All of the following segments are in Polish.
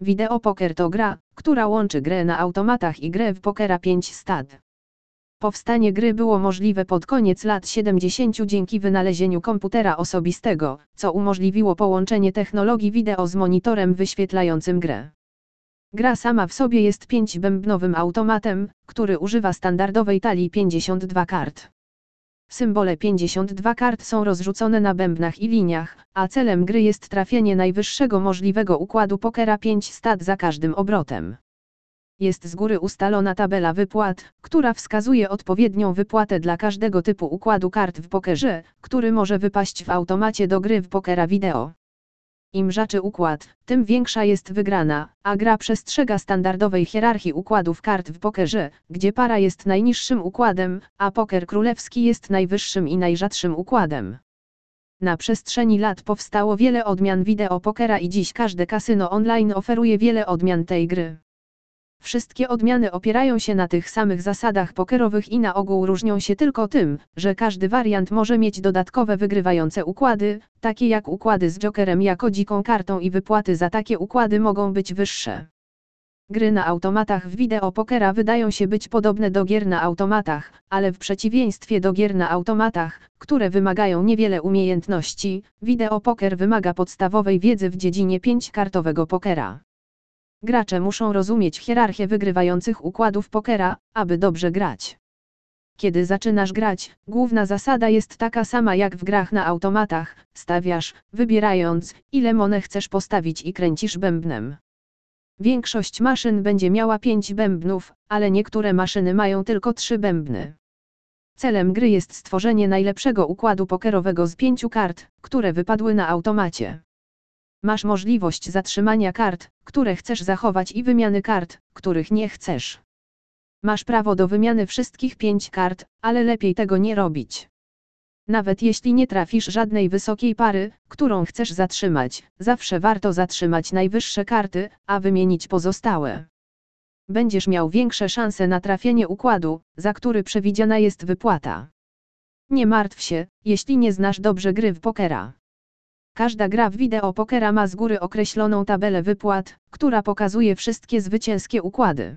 Wideo poker to gra, która łączy grę na automatach i grę w pokera 5 stad. Powstanie gry było możliwe pod koniec lat 70 dzięki wynalezieniu komputera osobistego, co umożliwiło połączenie technologii wideo z monitorem wyświetlającym grę. Gra sama w sobie jest pięciobębnowym automatem, który używa standardowej talii 52 kart. Symbole 52 kart są rozrzucone na bębnach i liniach, a celem gry jest trafienie najwyższego możliwego układu pokera 5 stad za każdym obrotem. Jest z góry ustalona tabela wypłat, która wskazuje odpowiednią wypłatę dla każdego typu układu kart w pokerze, który może wypaść w automacie do gry w pokera wideo. Im rzaczy układ, tym większa jest wygrana, a gra przestrzega standardowej hierarchii układów kart w pokerze, gdzie para jest najniższym układem, a poker królewski jest najwyższym i najrzadszym układem. Na przestrzeni lat powstało wiele odmian wideo pokera i dziś każde kasyno online oferuje wiele odmian tej gry. Wszystkie odmiany opierają się na tych samych zasadach pokerowych i na ogół różnią się tylko tym, że każdy wariant może mieć dodatkowe wygrywające układy, takie jak układy z jokerem jako dziką kartą i wypłaty za takie układy mogą być wyższe. Gry na automatach w wideo pokera wydają się być podobne do gier na automatach, ale w przeciwieństwie do gier na automatach, które wymagają niewiele umiejętności, wideo poker wymaga podstawowej wiedzy w dziedzinie pięćkartowego pokera. Gracze muszą rozumieć hierarchię wygrywających układów pokera, aby dobrze grać. Kiedy zaczynasz grać, główna zasada jest taka sama jak w grach na automatach, stawiasz, wybierając, ile monę chcesz postawić i kręcisz bębnem. Większość maszyn będzie miała 5 bębnów, ale niektóre maszyny mają tylko 3 bębny. Celem gry jest stworzenie najlepszego układu pokerowego z pięciu kart, które wypadły na automacie. Masz możliwość zatrzymania kart, które chcesz zachować i wymiany kart, których nie chcesz. Masz prawo do wymiany wszystkich pięć kart, ale lepiej tego nie robić. Nawet jeśli nie trafisz żadnej wysokiej pary, którą chcesz zatrzymać, zawsze warto zatrzymać najwyższe karty, a wymienić pozostałe. Będziesz miał większe szanse na trafienie układu, za który przewidziana jest wypłata. Nie martw się, jeśli nie znasz dobrze gry w pokera. Każda gra w wideo pokera ma z góry określoną tabelę wypłat, która pokazuje wszystkie zwycięskie układy.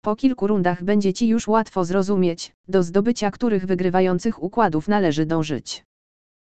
Po kilku rundach będzie Ci już łatwo zrozumieć, do zdobycia których wygrywających układów należy dążyć.